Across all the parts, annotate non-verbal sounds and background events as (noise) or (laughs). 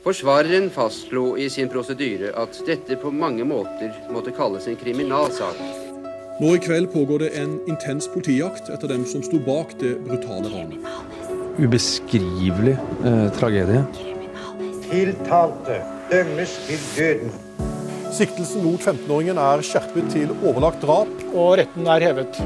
Forsvareren fastslo i sin prosedyre at dette på mange måter måtte kalles en kriminalsak. Nå i kveld pågår det en intens politijakt etter dem som sto bak det brutale ranet. Ubeskrivelig eh, tragedie. Tiltalte dømmes til døden. Siktelsen mot 15-åringen er skjerpet til overlagt drap. Og retten er hevet.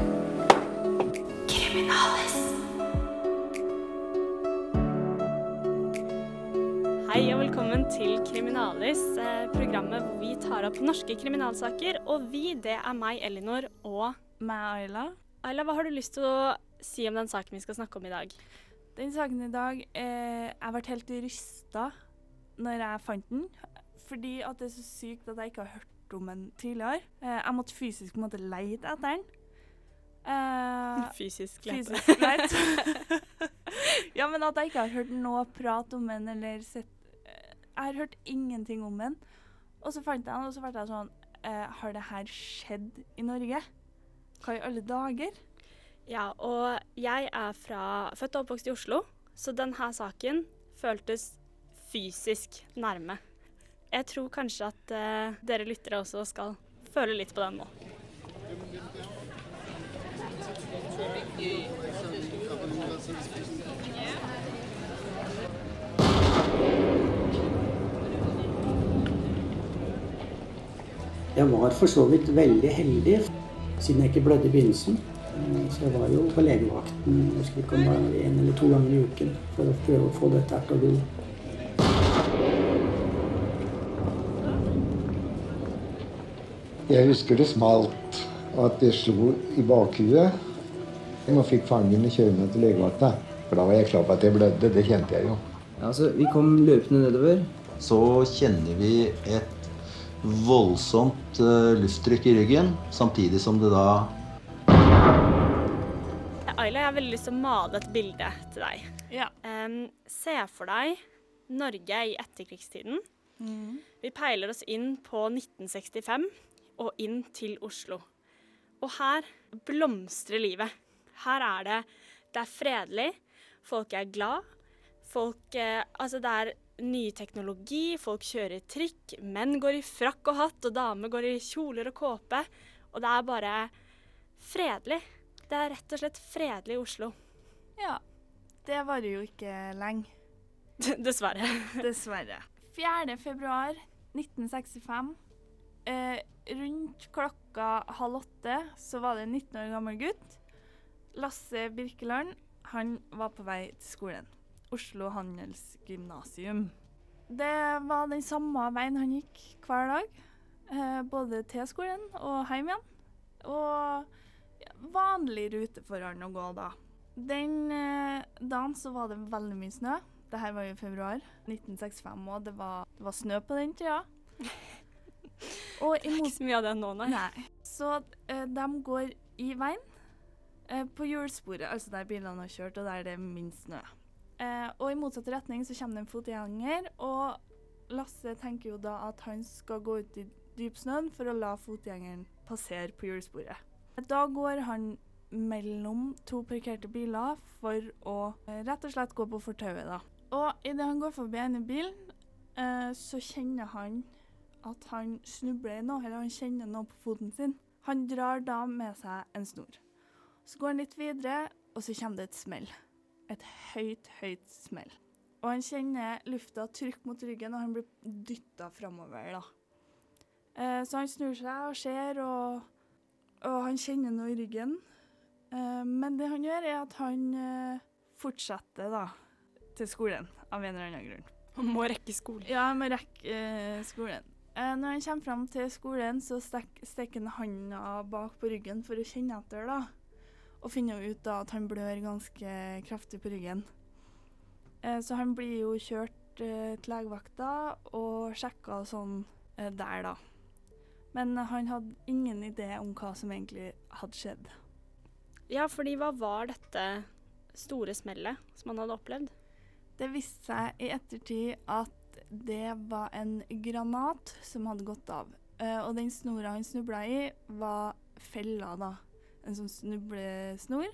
Kriminalsaker. Og vi, det er meg, Elinor, og Meg, Ayla. Ayla, hva har du lyst til å si om den saken vi skal snakke om i dag? Den saken i dag eh, Jeg ble helt rysta når jeg fant den. Fordi at det er så sykt at jeg ikke har hørt om den tidligere. Eh, jeg måtte fysisk måte leite etter den. Eh, (laughs) Fysisk leite. fysisk leite. (laughs) ja, men at jeg ikke har hørt noe prat om den eller sett eh, Jeg har hørt ingenting om den. Og så fant jeg den, og så ble jeg sånn eh, Har det her skjedd i Norge? Hva i alle dager? Ja, og jeg er fra, født og oppvokst i Oslo, så denne saken føltes fysisk nærme. Jeg tror kanskje at eh, dere lyttere også skal føle litt på den nå. Jeg var for så vidt veldig heldig, siden jeg ikke blødde i begynnelsen. Eh, Så jeg var jo på legevakten jeg husker ikke om det var en eller to ganger i uken for å prøve å få dette her til å gro. Jeg husker det smalt, og at det slo i bakhuet. Nå fikk fangene kjøre meg til legevakta. For da var jeg klar på at jeg blødde. Det kjente jeg jo. Altså, vi kom løpende nedover. Så kjenner vi et voldsomt eh, lufttrykk i ryggen, samtidig som det da Ayla, jeg har veldig lyst til å male et bilde til deg. Ja. Um, se for deg Norge i etterkrigstiden. Vi peiler oss inn på 1965 og inn til Oslo. Og her blomstrer livet. Her er det Det er fredelig. Folk er glad. Folk eh, Altså, det er ny teknologi. Folk kjører trikk. Menn går i frakk og hatt, og damer går i kjoler og kåpe. Og det er bare fredelig. Det er rett og slett fredelig i Oslo. Ja. Det varer jo ikke lenge, (laughs) Dessverre. dessverre. 4. februar 1965. Eh, rundt klokka halv åtte så var det en 19 år gammel gutt. Lasse Birkeland. Han var på vei til skolen. Oslo Handelsgymnasium. Det var den samme veien han gikk hver dag. Eh, både til skolen og hjem igjen. Og vanlig rute for han å gå da. Den eh, dagen så var det veldig mye snø. Det her var jo i februar 1965, og det var, det var snø på den tida. (laughs) Og er Ikke så mye av det nå, nei. Nei. Så uh, de går i veien uh, på hjulsporet, altså der bilene har kjørt, og der det er minst snø. Eh, og i motsatt retning så kommer det en fotgjenger, og Lasse tenker jo da at han skal gå ut i dypsnøen for å la fotgjengeren passere på hjulsporet. Da går han mellom to parkerte biler for å eh, rett og slett gå på fortauet, da. Og idet han går forbi ene bilen, eh, så kjenner han at han snubler i noe, eller han kjenner noe på foten sin. Han drar da med seg en snor. Så går han litt videre, og så kommer det et smell. Et høyt, høyt smell. Og han kjenner lufta trykke mot ryggen, og han blir dytta framover, da. Eh, så han snur seg og ser, og, og han kjenner noe i ryggen. Eh, men det han gjør, er at han eh, fortsetter da til skolen, av en eller annen grunn. Han må rekke skolen. Ja, han må rekke skolen. Når han kommer fram til skolen, så stek, stikker han handa bak på ryggen for å kjenne etter, da. Og finner jo ut da at han blør ganske kraftig på ryggen. Eh, så han blir jo kjørt eh, til legevakta og sjekka sånn eh, der, da. Men han hadde ingen idé om hva som egentlig hadde skjedd. Ja, fordi hva var dette store smellet som han hadde opplevd? Det viste seg i ettertid at det var en granat som hadde gått av. Og den snora han snubla i, var fella, da. En sånn snublesnor.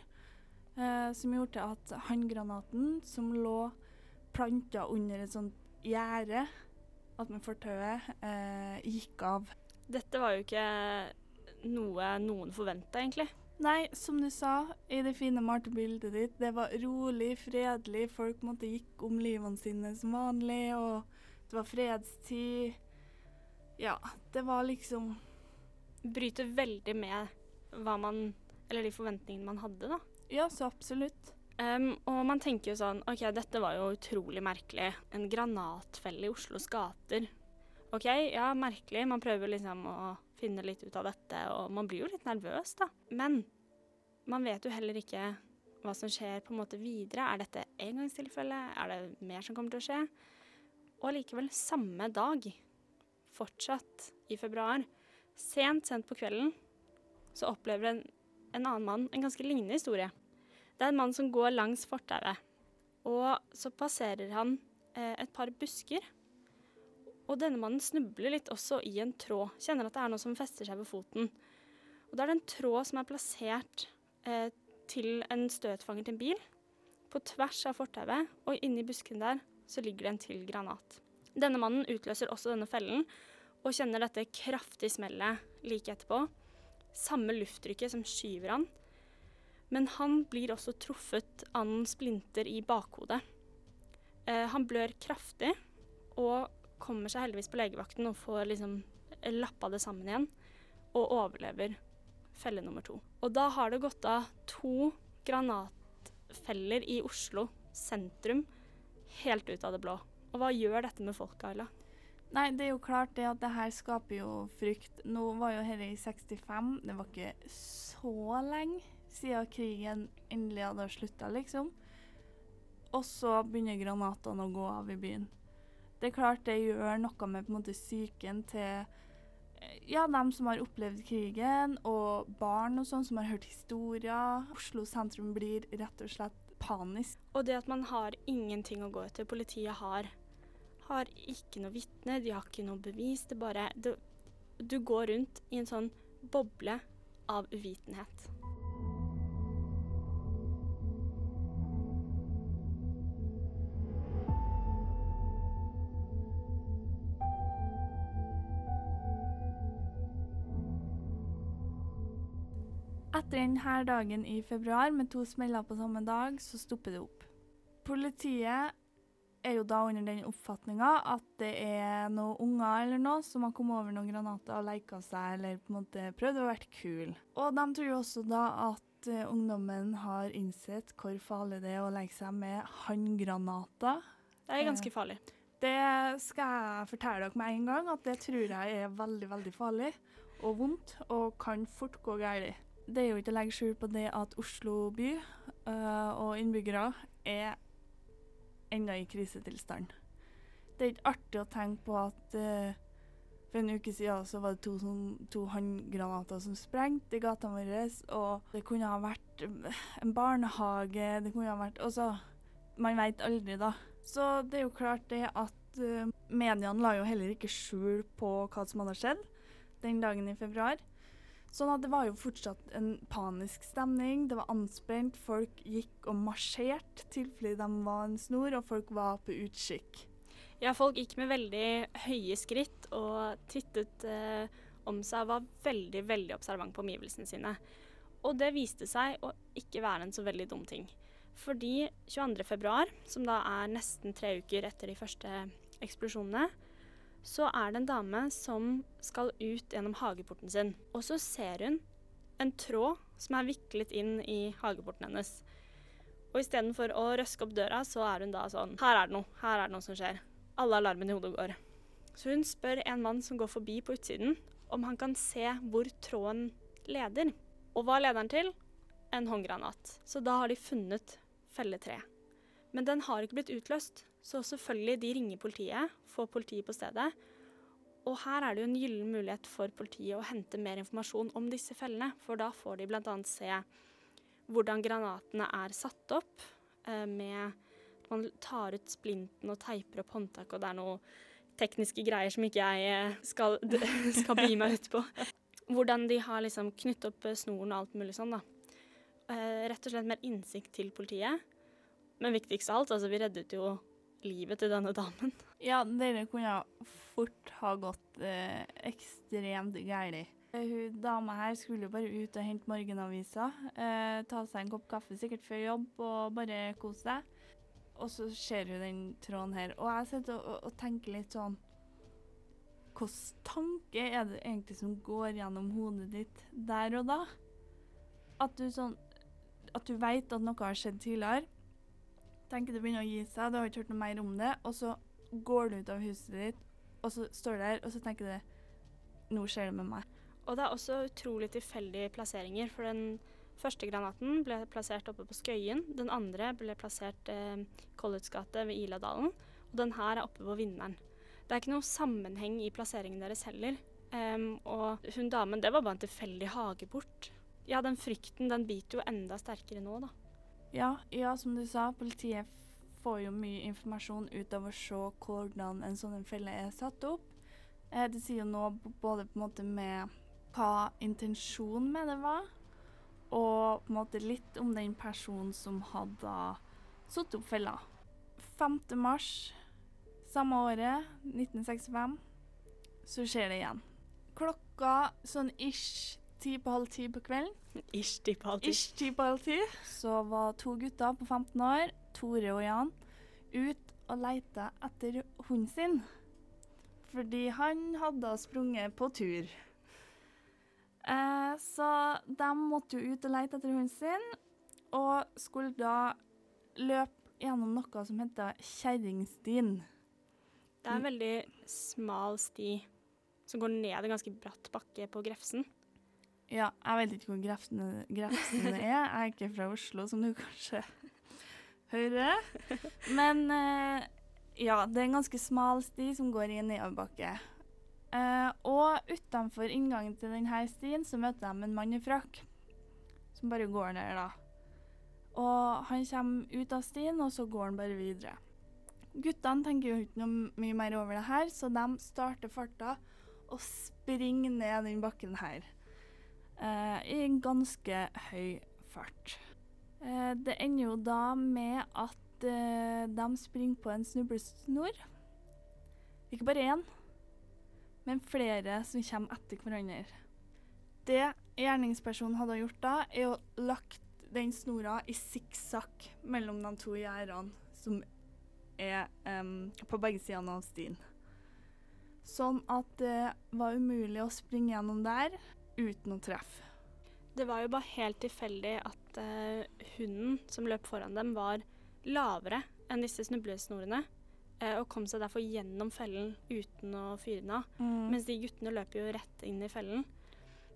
Eh, som gjorde at håndgranaten som lå planta under et sånt gjerde attmed fortauet eh, gikk av. Dette var jo ikke noe noen forventa, egentlig. Nei, som du sa i det fine malte bildet ditt, det var rolig, fredelig. Folk måtte gikk om livene sine som vanlig, og det var fredstid. Ja, det var liksom Bryter veldig med hva man Eller de forventningene man hadde, da. Ja, så absolutt. Um, og man tenker jo sånn OK, dette var jo utrolig merkelig. En granatfelle i Oslos gater. OK, ja, merkelig. Man prøver liksom å finne litt ut av dette, og man blir jo litt nervøs, da. Men man vet jo heller ikke hva som skjer på en måte videre. Er dette engangstilfelle? Er det mer som kommer til å skje? Og likevel, samme dag, fortsatt i februar, sent, sent på kvelden, så opplever en, en annen mann en ganske lignende historie. Det er en mann som går langs fortauet, og så passerer han eh, et par busker. Og denne mannen snubler litt også i en tråd, kjenner at det er noe som fester seg ved foten. Og da er det en tråd som er plassert eh, til en støtfanger til en bil, på tvers av fortauet, og inni busken der så ligger det en til granat. Denne mannen utløser også denne fellen, og kjenner dette kraftige smellet like etterpå. Samme lufttrykket som skyver han. Men han blir også truffet av en splinter i bakhodet. Eh, han blør kraftig og kommer seg heldigvis på legevakten og får liksom lappa det sammen igjen, og overlever felle nummer to. Og da har det gått av to granatfeller i Oslo sentrum helt ut av det blå. Og hva gjør dette med folk, Ayla? Nei, det er jo klart det at det her skaper jo frykt. Nå var jo dette i 65, det var ikke så lenge siden krigen endelig hadde slutta, liksom. Og så begynner granatene å gå av i byen. Det er klart det gjør noe med på en måte psyken til ja, dem som har opplevd krigen, og barn og sånn som har hørt historier. Oslo sentrum blir rett og slett panisk. Og det at man har ingenting å gå etter. Politiet har, har ikke noe vitne, de har ikke noe bevis. Det bare du, Du går rundt i en sånn boble av uvitenhet. Etter denne dagen i februar med to smeller på samme dag, så stopper det opp. Politiet er jo da under den oppfatninga at det er noen unger eller noe som har kommet over noen granater og leika seg eller på en måte prøvd å være kul. Og de tror jo også da at uh, ungdommen har innsett hvor farlig det er å leke seg med håndgranater. Det er ganske farlig. Det skal jeg fortelle dere med en gang, at det tror jeg er veldig, veldig farlig og vondt, og kan fort gå galt. Det er jo ikke å legge skjul på det at Oslo by uh, og innbyggere er ennå i krisetilstand. Det er ikke artig å tenke på at uh, for en uke siden så var det to, sånn, to håndgranater som sprengte i gata vår, og det kunne ha vært en barnehage, det kunne ha vært Altså, man veit aldri, da. Så det er jo klart det at uh, mediene la jo heller ikke skjul på hva som hadde skjedd den dagen i februar. Sånn at det var jo fortsatt en panisk stemning. Det var anspent. Folk gikk og marsjerte til fordi de var en snor, og folk var på utkikk. Ja, folk gikk med veldig høye skritt og tittet eh, om seg og var veldig, veldig observant på omgivelsene sine. Og det viste seg å ikke være en så veldig dum ting. Fordi 22.2, som da er nesten tre uker etter de første eksplosjonene, så er det en dame som skal ut gjennom hageporten sin. Og så ser hun en tråd som er viklet inn i hageporten hennes. Og istedenfor å røske opp døra, så er hun da sånn Her er det noe. Her er det noe som skjer. Alle alarmene i hodet går. Så hun spør en mann som går forbi på utsiden, om han kan se hvor tråden leder. Og hva leder den til? En håndgranat. Så da har de funnet felletreet. Men den har ikke blitt utløst, så selvfølgelig, de ringer politiet, får politiet på stedet. Og her er det jo en gyllen mulighet for politiet å hente mer informasjon om disse fellene, for da får de bl.a. se hvordan granatene er satt opp, eh, med at man tar ut splinten og teiper opp håndtaket, og det er noen tekniske greier som ikke jeg eh, skal, (laughs) skal bi meg ut på. Hvordan de har liksom knyttet opp snoren og alt mulig sånn, da. Eh, rett og slett mer innsikt til politiet. Men viktigst av alt, altså vi reddet jo livet til denne damen. Ja, dere kunne fort ha gått eh, ekstremt galt. Hun dama her skulle bare ut og hente morgenavisa, eh, ta seg en kopp kaffe sikkert før jobb og bare kose seg. Og så ser hun den tråden her. Og jeg sitter og, og tenker litt sånn Hvilken tanke er det egentlig som går gjennom hodet ditt der og da? At du sånn At du veit at noe har skjedd tidligere. Tenker du begynner å gi seg, du har ikke hørt noe mer om det, og så går du ut av huset ditt, og så står du der, og så tenker du Nå skjer det med meg. Og det er også utrolig tilfeldige plasseringer, for den første granaten ble plassert oppe på Skøyen. Den andre ble plassert eh, Collets gate ved Iladalen. Og den her er oppe på Vinneren. Det er ikke noe sammenheng i plasseringen deres heller. Um, og hun damen, det var bare en tilfeldig hageport. Ja, den frykten, den biter jo enda sterkere nå, da. Ja, ja, som du sa, politiet får jo mye informasjon ut av å se hvordan en sånn felle er satt opp. Eh, det sier jo noe både på en måte med hva intensjonen med det var, og på en måte litt om den personen som hadde satt opp fella. 5. mars samme året, 1965, så skjer det igjen. Klokka sånn ish ti på halv ti på kvelden Ish ti på halv ti. Ish ti på halv ti. Så var to gutter på 15 år, Tore og Jan, ut og leita etter hunden sin. Fordi han hadde sprunget på tur. Eh, så de måtte jo ut og leite etter hunden sin, og skulle da løpe gjennom noe som heter Kjerringstien. Det er en veldig smal sti som går ned en ganske bratt bakke på Grefsen. Ja, jeg vet ikke hvor Grefsen, er. Jeg er ikke fra Oslo, som du kanskje hører. Men eh, ja, det er en ganske smal sti som går i en nedoverbakke. Eh, og utenfor inngangen til denne stien så møter de en mann i frakk som bare går ned, da. Og han kommer ut av stien, og så går han bare videre. Guttene tenker jo ikke noe mye mer over det her, så de starter farta og springer ned den bakken her. Eh, I en ganske høy fart. Eh, det ender jo da med at eh, de springer på en snublesnor. Ikke bare én, men flere som kommer etter hverandre. Det gjerningspersonen hadde gjort da, er å lagt den snora i sikksakk mellom de to gjerdene som er um, på begge sidene av stien. Sånn at det var umulig å springe gjennom der uten å treffe. Det var jo bare helt tilfeldig at eh, hunden som løp foran dem, var lavere enn disse snublesnorene. eh, og kom seg derfor gjennom fellen uten å fyre den av. Mens de guttene løp jo rett inn i fellen.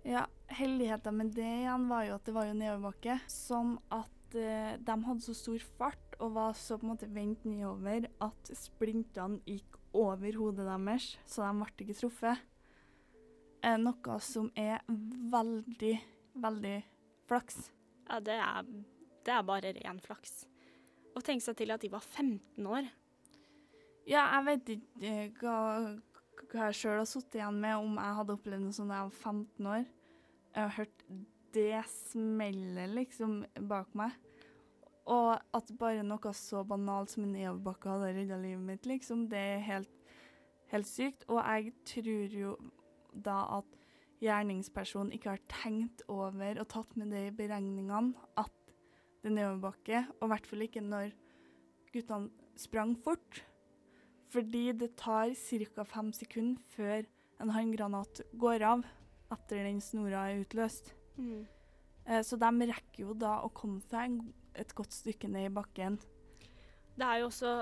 Ja, heldigheten med det igjen var jo at det var jo nedoverbakke. Sånn at eh, de hadde så stor fart og var så på en måte vendt nedover at splintene gikk over hodet deres, så de ble ikke truffet. Eh, noe som er veldig, veldig flaks. Ja, det er, det er bare ren flaks. Og tenk seg til at de var 15 år. Ja, jeg vet ikke eh, hva, hva jeg sjøl har sittet igjen med om jeg hadde opplevd noe sånt da jeg var 15 år. Jeg har hørt det smellet liksom bak meg. Og at bare noe så banalt som en nedoverbakke hadde redda livet mitt, liksom, det er helt, helt sykt. Og jeg tror jo da at gjerningspersonen ikke har tenkt over og tatt med det i beregningene at det er nedoverbakke, og i hvert fall ikke når guttene sprang fort. Fordi det tar ca. fem sekunder før en håndgranat går av etter den snora er utløst. Eh, så de rekker jo da å komme seg et godt stykke ned i bakken. Det er jo også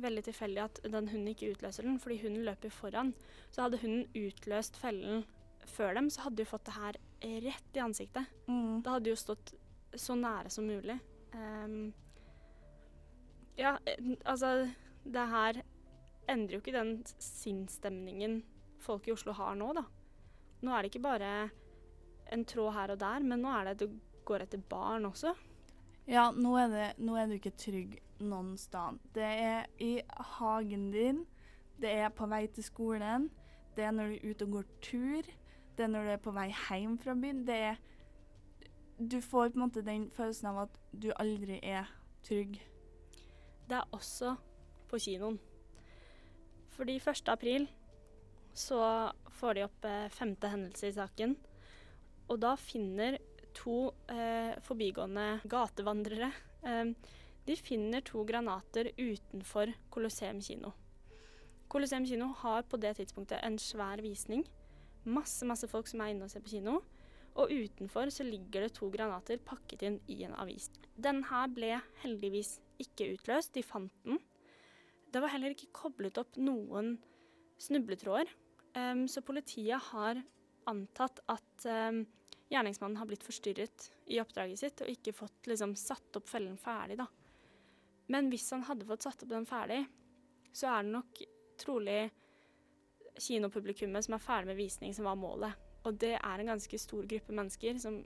veldig tilfeldig at den hunden ikke utløser den, fordi hunden løper foran. Så hadde hunden utløst fellen før dem, så hadde de fått det her rett i ansiktet. Mm. Det hadde jo stått så nære som mulig. Um, ja, altså Det her endrer jo ikke den sinnsstemningen folk i Oslo har nå, da. Nå er det ikke bare en tråd her og der, men nå er det at du går etter barn også. Ja, nå er, det, nå er du ikke trygg noen sted. Det er i hagen din, det er på vei til skolen, det er når du er ute og går tur, det er når du er på vei hjem fra byen. Det er Du får på en måte den følelsen av at du aldri er trygg. Det er også på kinoen. Fordi 1. april så får de opp eh, femte hendelse i saken. Og da finner to eh, forbigående gatevandrere eh, De finner to granater utenfor Colosseum kino. Colosseum kino har på det tidspunktet en svær visning. Masse, masse folk som er inne og ser på kino. Og utenfor så ligger det to granater pakket inn i en avis. Den her ble heldigvis ikke utløst, de fant den. Det var heller ikke koblet opp noen snubletråder. Um, så politiet har antatt at um, gjerningsmannen har blitt forstyrret i oppdraget sitt og ikke fått liksom, satt opp fellen ferdig. Da. Men hvis han hadde fått satt opp den ferdig, så er det nok trolig kinopublikummet som er ferdig med visning, som var målet. Og det er en ganske stor gruppe mennesker som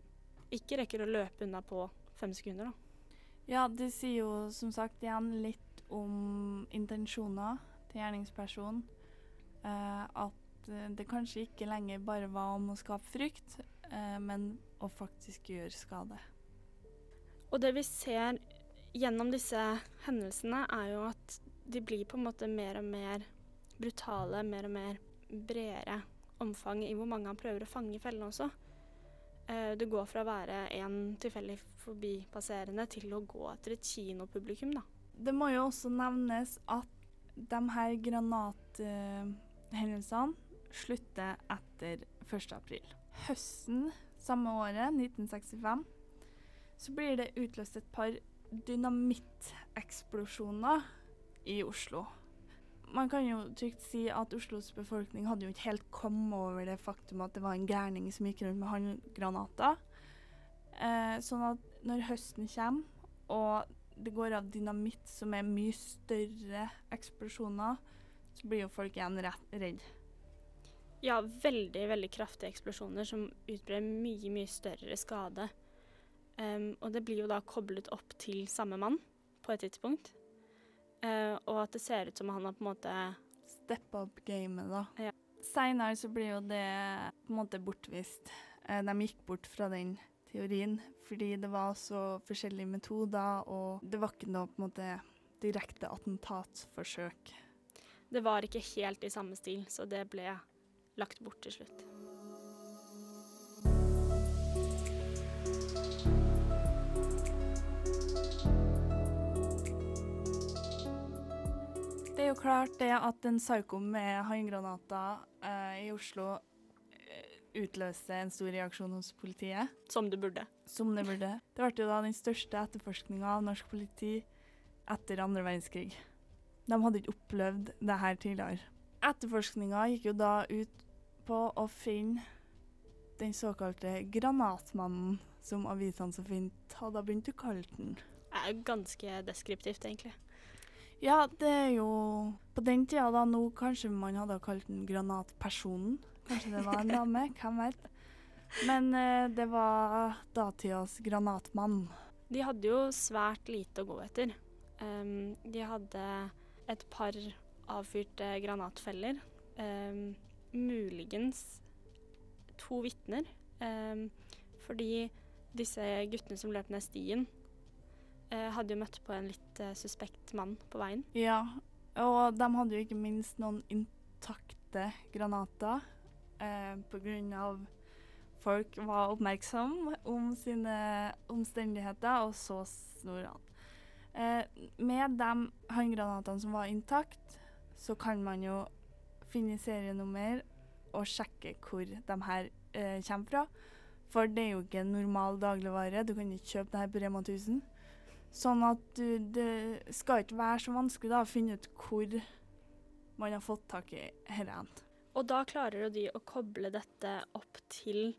ikke rekker å løpe unna på fem sekunder. Da. Ja, det sier jo som sagt igjen litt om intensjoner til gjerningspersonen. Eh, at det kanskje ikke lenger bare var om å skape frykt, eh, men å faktisk gjøre skade. Og det vi ser gjennom disse hendelsene, er jo at de blir på en måte mer og mer brutale, mer og mer bredere omfang i hvor mange han prøver å fange i fellene også. Du det går fra å være en tilfeldig forbipasserende til å gå etter et kinopublikum, da. Det må jo også nevnes at de her granathendelsene slutter etter 1. april. Høsten samme året, 1965, så blir det utløst et par dynamitteksplosjoner i Oslo man kan jo trygt si at Oslos befolkning hadde jo ikke helt kommet over det faktum at det var en gærning som gikk rundt med håndgranater. Eh, sånn at når høsten kommer, og det går av dynamitt som er mye større eksplosjoner, så blir jo folk igjen redd. Ja, veldig, veldig kraftige eksplosjoner som utbrer mye, mye større skade. Um, og det blir jo da koblet opp til samme mann på et tidspunkt. Uh, og at det ser ut som han har på en måte Step up gamet, da. Ja. Seinere så blir jo det på en måte bortvist. Uh, de gikk bort fra den teorien fordi det var så forskjellige metoder, og det var ikke noe på en måte direkte attentatforsøk. Det var ikke helt i samme stil, så det ble lagt bort til slutt. Er jo klart det at en psyko med håndgranater eh, i Oslo eh, utløser en stor reaksjon hos politiet. Som det burde. Som det burde. Det ble jo da den største etterforskninga av norsk politi etter andre verdenskrig. De hadde ikke opplevd det her tidligere. Etterforskninga gikk jo da ut på å finne den såkalte granatmannen, som avisene så fint hadde begynt å kalle den. Det er ganske deskriptivt, egentlig. Ja, det er jo På den tida da nå kanskje man hadde kalt den Granatpersonen. Kanskje det var en dame, hvem vet. Men eh, det var datidas granatmann. De hadde jo svært lite å gå etter. Um, de hadde et par avfyrte granatfeller. Um, muligens to vitner. Um, fordi disse guttene som løp ned stien, eh, hadde jo møtt på en litt eh, suspekt mann på veien. Ja, og de hadde jo ikke minst noen intakte granater eh, av folk var oppmerksomme om sine omstendigheter, og så snorene. Eh, med de håndgranatene som var intakt, så kan man jo finne serienummer og sjekke hvor de her eh, kommer fra. For det er jo ikke en normal dagligvare. Du kan ikke kjøpe det her på Rema 1000. Sånn at du, det skal ikke være så vanskelig da, å finne ut hvor man har fått tak i dette. Og da klarer de å koble dette opp til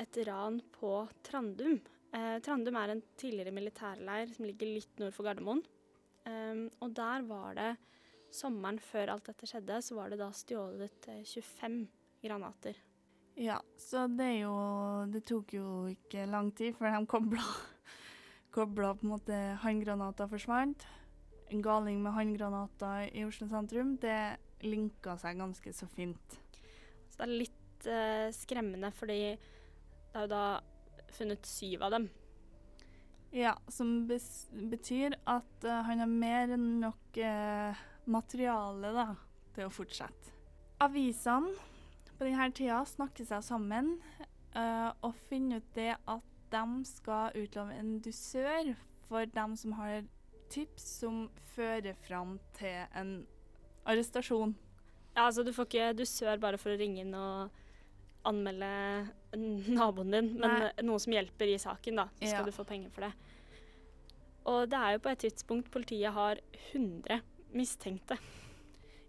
et ran på Trandum. Eh, Trandum er en tidligere militærleir som ligger litt nord for Gardermoen. Um, og der var det sommeren før alt dette skjedde, så var det da stjålet 25 eh, granater. Ja, så det er jo Det tok jo ikke lang tid før de kobla kobla på en måte håndgranater forsvant. En galing med håndgranater i Oslo sentrum, det linka seg ganske så fint. Så det er litt uh, skremmende, fordi det er jo da funnet syv av dem. Ja, som betyr at uh, han har mer enn nok uh, materiale da, til å fortsette. Avisene på denne tida snakker seg sammen uh, og finner ut det at de skal utlove en dusør for dem som har tips som fører fram til en arrestasjon. Ja, altså du får ikke dusør bare for å ringe inn og anmelde naboen din, men Nei. noe som hjelper i saken, da. Så skal Ja. du få penger for det. Og det er jo på et tidspunkt politiet har 100 mistenkte.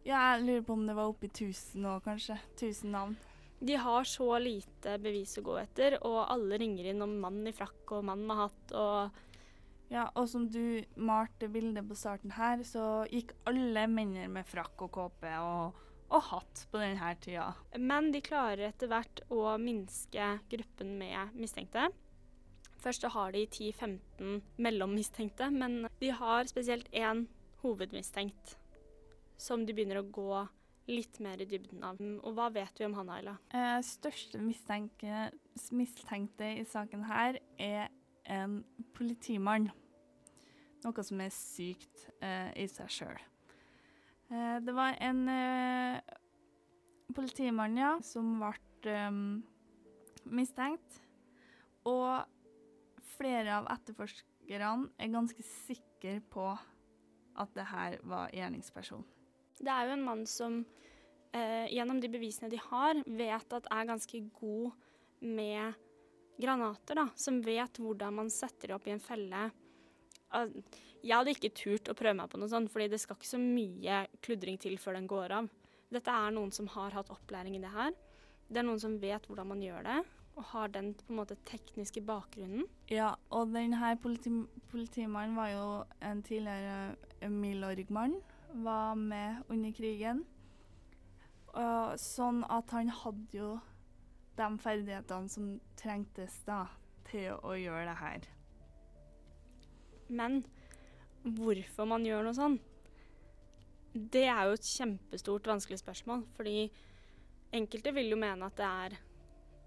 Ja, jeg lurer på om det var oppi 1000 nå, kanskje. 1000 navn. De har så lite bevis å gå etter, og alle ringer inn om mann i frakk og mann med hatt og Ja, og som du malte bildet på starten her, så gikk alle mennene med frakk og kåpe og, og hatt på denne tida. Men de klarer etter hvert å minske gruppen med mistenkte. Først har de 10-15 mellommistenkte, men de har spesielt én hovedmistenkt som de begynner å gå litt mer i dybden av. Og hva vet vi om han, Ayla? Eh, største mistenke, mistenkte i saken her er en politimann. Noe som er sykt eh, i seg sjøl. Eh, det var en eh, politimann, ja, som ble eh, mistenkt. Og flere av etterforskerne er ganske sikre på at det her var gjerningsperson. Det er jo en mann som eh, gjennom de bevisene de har, vet at er ganske god med granater, da. Som vet hvordan man setter det opp i en felle. Jeg hadde ikke turt å prøve meg på noe sånt, fordi det skal ikke så mye kludring til før den går av. Dette er noen som har hatt opplæring i det her. Det er noen som vet hvordan man gjør det, og har den på en måte tekniske bakgrunnen. Ja, og denne politi politimannen var jo en tidligere Milorg-mann. Var med under krigen. Og sånn at han hadde jo de ferdighetene som trengtes da til å gjøre det her. Men hvorfor man gjør noe sånn, det er jo et kjempestort, vanskelig spørsmål. Fordi enkelte vil jo mene at det er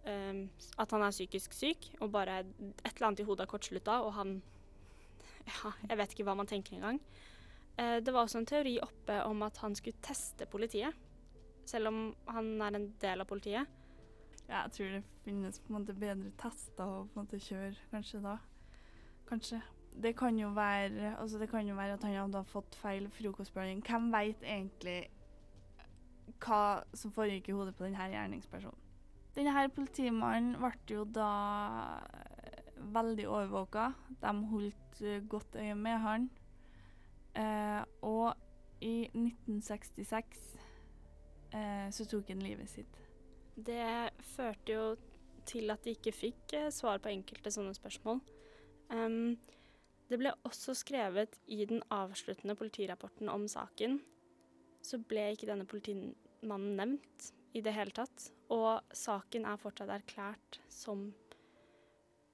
um, at han er psykisk syk, og bare et eller annet i hodet har kortslutta, og han (laughs) Ja, jeg vet ikke hva man tenker engang. Eh, det var også en teori oppe om at han skulle teste politiet, selv om han er en del av politiet. Ja, jeg tror det finnes på en måte bedre tester å på en måte kjøre kanskje da. Kanskje. Det kan jo være, altså det kan jo være at han hadde fått feil frokostblanding. Hvem veit egentlig hva som foregikk i hodet på denne gjerningspersonen? Denne politimannen ble jo da eh, veldig overvåka. De holdt eh, godt øye med han. Eh, og i 1966 eh, så tok han livet sitt. Det førte jo til at de ikke fikk eh, svar på enkelte sånne spørsmål. Um, det ble også skrevet i den avsluttende politirapporten om saken. Så ble ikke denne politimannen nevnt i det hele tatt. Og saken er fortsatt erklært som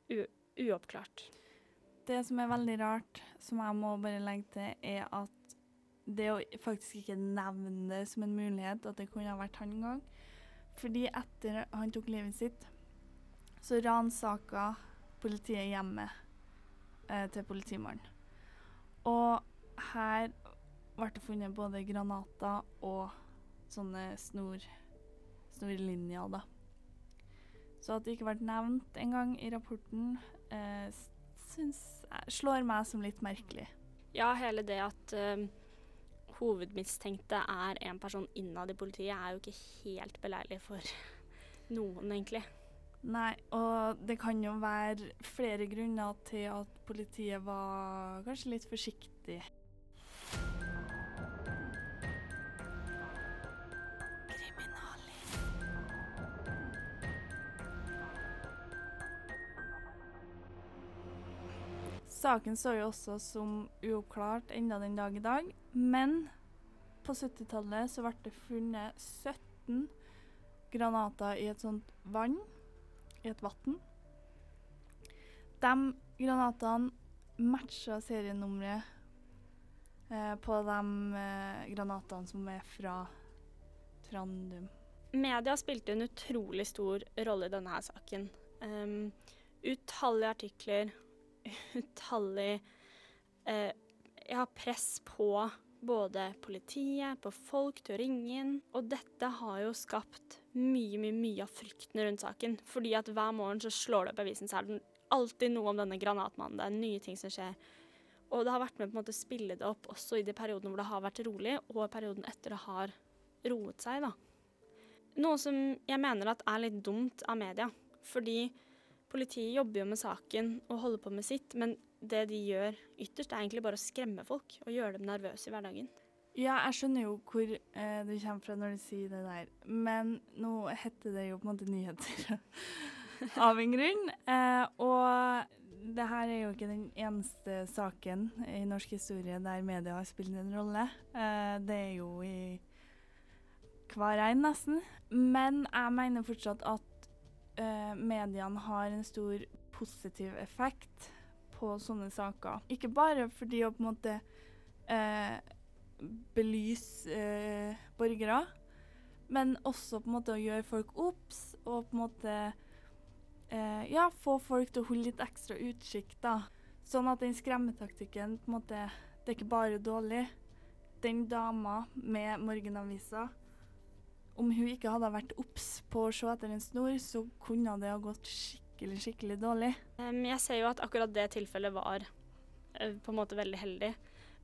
uoppklart. Det som er veldig rart, som jeg må bare legge til, er at det å faktisk ikke nevne det som en mulighet, at det kunne ha vært han en gang. Fordi etter han tok livet sitt, så ransaka politiet hjemmet eh, til politimannen. Og her ble det funnet både granater og sånne snor, snorlinjer, da. Så at det ikke ble nevnt engang i rapporten, eh, syns slår meg som litt merkelig. Ja, hele det at uh, hovedmistenkte er en person innad i politiet, er jo ikke helt beleilig for (laughs) noen, egentlig. Nei, og det kan jo være flere grunner til at politiet var kanskje litt forsiktig. Saken står jo også som uoppklart enda den dag i dag, men på 70-tallet så ble det funnet 17 granater i et sånt vann, i et vann. De granatene matcha serienummeret eh, på de eh, granatene som er fra Trandum. Media spilte en utrolig stor rolle i denne saken. Um, utallige artikler, utallig eh, har press på både politiet, på folk til å ringe inn. Og dette har jo skapt mye, mye, mye av frykten rundt saken. Fordi at hver morgen så slår det opp i avisen, så er det alltid noe om denne granatmannen. Det er nye ting som skjer. Og det har vært med på en måte å spille det opp også i de periodene hvor det har vært rolig, og perioden etter det har roet seg, da. Noe som jeg mener at er litt dumt av media. Fordi politiet jobber jo med saken og holder på med sitt, men det de gjør ytterst, er egentlig bare å skremme folk og gjøre dem nervøse i hverdagen. Ja, jeg skjønner jo hvor eh, du kommer fra når du sier det der, men nå heter det jo på en måte nyheter (laughs) av en grunn. Eh, og det her er jo ikke den eneste saken i norsk historie der media har spilt en rolle. Eh, det er jo i hver en, nesten. Men jeg mener fortsatt at eh, mediene har en stor positiv effekt på sånne saker. Ikke bare fordi å på en måte eh, belyse eh, borgere, men også på en måte å gjøre folk obs, og på en måte eh, ja, få folk til å holde litt ekstra utkikk, da. Sånn at den skremmetaktikken på en måte Det er ikke bare dårlig. Den dama med Morgenavisa Om hun ikke hadde vært obs på å se etter en snor, så kunne det ha gått skikkelig, skikkelig dårlig. Jeg ser jo at akkurat det tilfellet var uh, på en måte veldig heldig.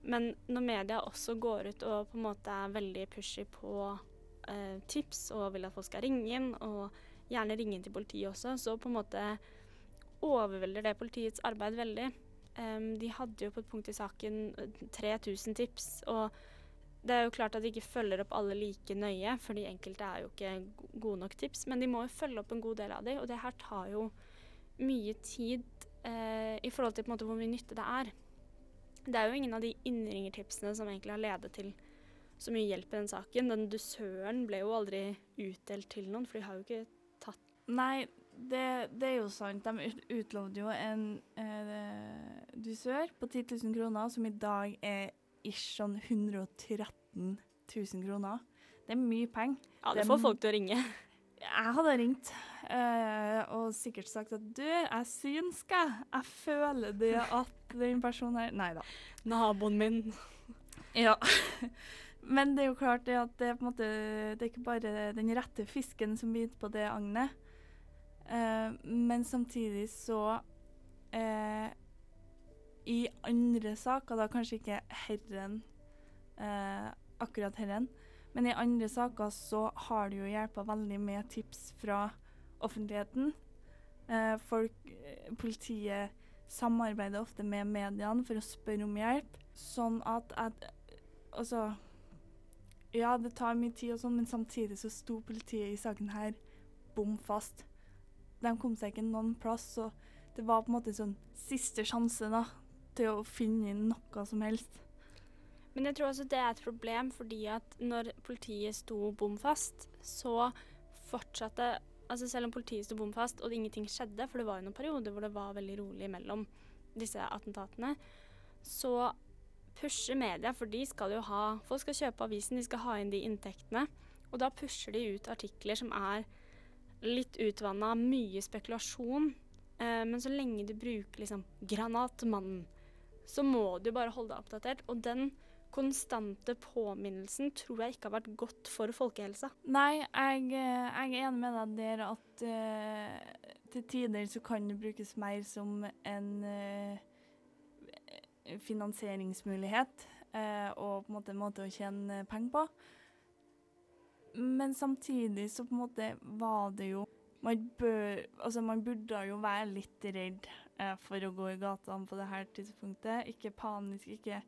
Men når media også går ut og på en måte er veldig pushy på uh, tips og vil at folk skal ringe inn, og gjerne ringe inn til politiet også, så på en måte overvelder det politiets arbeid veldig. De hadde jo på et punkt i saken 3000 tips, og det er jo klart at de ikke følger opp alle like nøye, for de enkelte er jo ikke gode nok tips, men de må jo følge opp en god del av dem, og det her tar jo mye tid eh, i forhold til måte hvor mye nytte det er. Det er jo ingen av de innringertipsene som egentlig har ledet til så mye hjelp i den saken. Den dusøren ble jo aldri utdelt til noen, for de har jo ikke tatt Nei, det, det er jo sant. De utlovde jo en eh, dusør på 10 000 kroner, som i dag er ish sånn 113 000 kroner. Det er mye penger. Ja, det Det får folk til å ringe. Jeg hadde ringt uh, og sikkert sagt at du, jeg syns jeg. Jeg føler det at den personen her Nei da. Naboen min. Ja. Men det er jo klart det at det er på en måte Det er ikke bare den rette fisken som biter på det agnet. Uh, men samtidig så eh, I andre saker, da kanskje ikke herren eh, akkurat herren, men i andre saker så har det jo hjelpa veldig med tips fra offentligheten. Eh, folk, eh, politiet samarbeider ofte med mediene for å spørre om hjelp, sånn at at Altså Ja, det tar mye tid og sånn, men samtidig så sto politiet i saken her bom fast. De kom seg ikke noen plass, så det var på en måte sånn siste sjanse da, til å finne noe som helst. Men jeg tror også det er et problem, fordi at når politiet sto bom fast, så fortsatte Altså selv om politiet sto bom fast og ingenting skjedde, for det var jo noen perioder hvor det var veldig rolig mellom disse attentatene, så pusher media, for de skal jo ha Folk skal kjøpe avisen, de skal ha inn de inntektene. Og da pusher de ut artikler som er litt utvanna, mye spekulasjon. Eh, men så lenge du bruker liksom 'Granatmannen', så må du bare holde deg oppdatert. Og den konstante påminnelsen tror jeg ikke har vært godt for folkehelsa. Nei, jeg, eh, jeg er enig med deg der at uh, til tider så kan det brukes mer som en uh, finansieringsmulighet uh, og på en måte måte å tjene penger på. Men samtidig så på en måte var det jo Man, bør, altså man burde jo være litt redd for å gå i gatene på det her tidspunktet. Ikke panisk, ikke,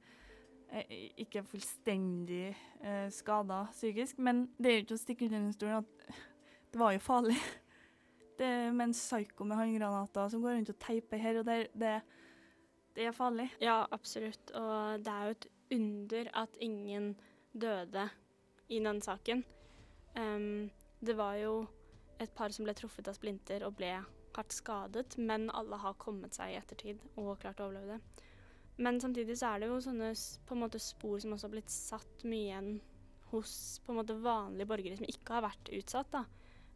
eh, ikke fullstendig eh, skada psykisk. Men det er jo ikke å stikke under en stolen at (laughs) det var jo farlig. (laughs) Det med en psyko med håndgranater som går rundt og teiper her og der. Det, det er farlig. Ja, absolutt. Og det er jo et under at ingen døde i den saken. Um, det var jo et par som ble truffet av splinter og ble hardt skadet, men alle har kommet seg i ettertid og klart å overleve det. Men samtidig så er det jo sånne måte spor som også har blitt satt mye igjen hos på en måte vanlige borgere som ikke har vært utsatt. da.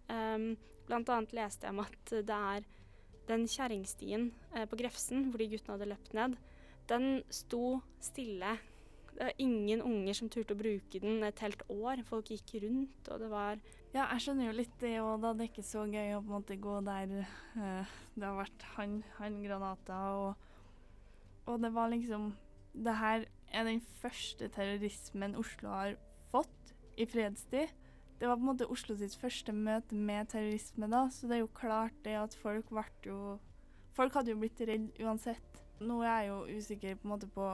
Um, blant annet leste jeg om at det er den kjerringstien eh, på Grefsen hvor de guttene hadde løpt ned, den sto stille. Det var ingen unger som turte å bruke den et helt år. Folk gikk rundt, og det var Ja, jeg skjønner jo litt det òg, da. Det er ikke så gøy å på en måte gå der eh, det har vært handgranater og Og det var liksom Det her er den første terrorismen Oslo har fått i fredstid. Det var på en måte Oslo sitt første møte med terrorisme da, så det er jo klart det at folk ble jo Folk hadde jo blitt redd uansett. Nå er jeg jo usikker på en måte på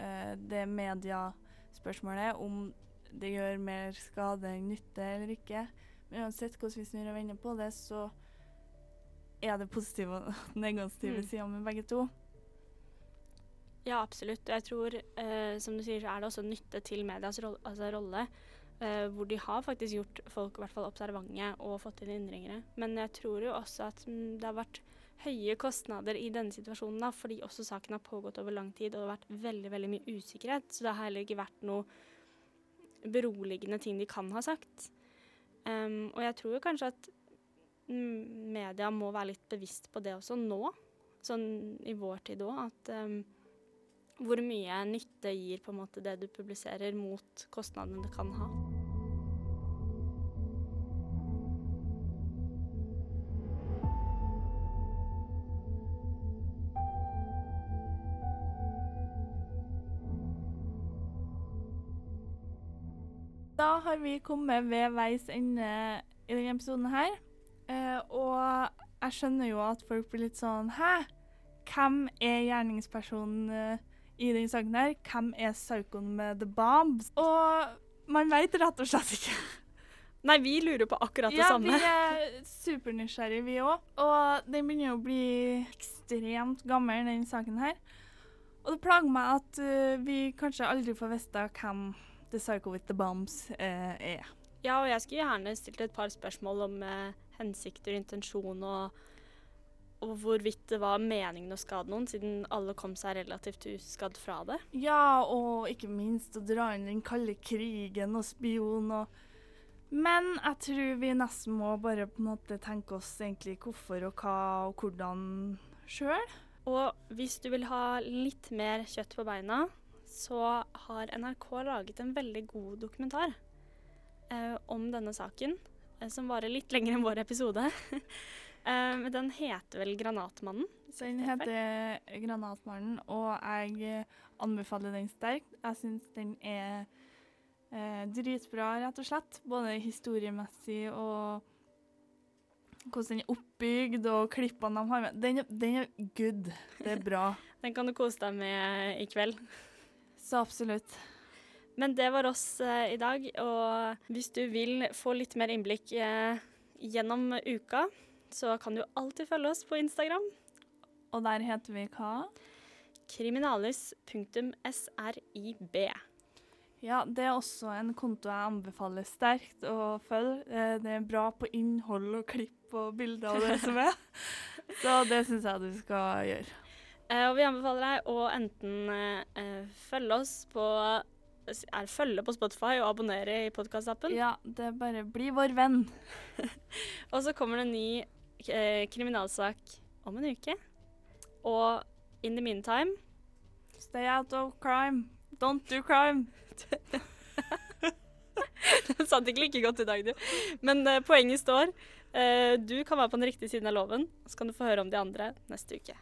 eh, det mediaspørsmålet, om det gjør mer skade enn nytte eller ikke. Men uansett hvordan vi snur og vender på det, så er det positive og (laughs) negative Mm. sider med begge to. Ja, absolutt. Og jeg tror, eh, som du sier, så er det også nytte til medias rolle, altså rolle eh, hvor de har faktisk gjort folk i hvert fall observante og fått inn innringere. Men jeg tror jo også at mm, det har vært høye kostnader i denne situasjonen, da, fordi også saken har pågått over lang tid, og det har vært veldig veldig mye usikkerhet. Så det har heller ikke vært noe beroligende ting de kan ha sagt. Um, og jeg tror jo kanskje at media må være litt bevisst på det også nå, sånn i vår tid òg, at um, hvor mye nytte gir på en måte det du publiserer mot kostnadene det kan ha. Har vi kommet ved veis ende i denne episoden her. Eh, og jeg skjønner jo at folk blir litt sånn Hæ? Hvem er gjerningspersonen eh, i denne saken her? Hvem er psykoen med the bombs? Og man veit rett og slett ikke. (laughs) Nei, vi lurer på akkurat det ja, samme. vi er supernysgjerrige, vi òg. Og den begynner jo å bli ekstremt gammel, denne saken her. Og det plager meg at uh, vi kanskje aldri får vite hvem The Psycho with the Bombs eh, er. Ja, og jeg skulle gjerne stilt et par spørsmål om eh, hensikter, intensjon og, og hvorvidt det var meningen å skade noen, siden alle kom seg relativt uskadd fra det. Ja, og ikke minst å dra inn den kalde krigen og spion og Men jeg tror vi nesten må bare på en måte tenke oss egentlig hvorfor og hva og hvordan sjøl. Og hvis du vil ha litt mer kjøtt på beina, så har NRK laget en veldig god dokumentar eh, om denne saken, eh, som varer litt lenger enn vår episode. (laughs) eh, den heter vel 'Granatmannen'. Så den heter Granatmannen, og jeg anbefaler den sterkt. Jeg syns den er eh, dritbra, rett og slett. Både historiemessig og hvordan den er oppbygd, og klippene de har med. Den, den er good. Det er bra. (laughs) Den kan du kose deg med i kveld. Så absolutt. Men det var oss eh, i dag, og hvis du vil få litt mer innblikk eh, gjennom uka, så kan du alltid følge oss på Instagram. Og der heter vi hva? Kriminalis.srib. Ja, det er også en konto jeg anbefaler sterkt å følge. Eh, Det er bra på innhold og klipp og bilder og det som er. (laughs) Så det syns jeg du skal gjøre. Eh, og vi anbefaler deg å enten eh, følge oss på er følge på Spotify og abonnere i podkastappen. Ja, det er bare bli vår venn. (laughs) Og så kommer det en ny eh, kriminalsak om en uke. Og in the meantime Stay out of crime. Don't do crime. (laughs) Den satt ikke like godt i dag, du. Men eh, poenget står. Eh, du kan være på den riktige siden av loven, så kan du få høre om de andre neste uke.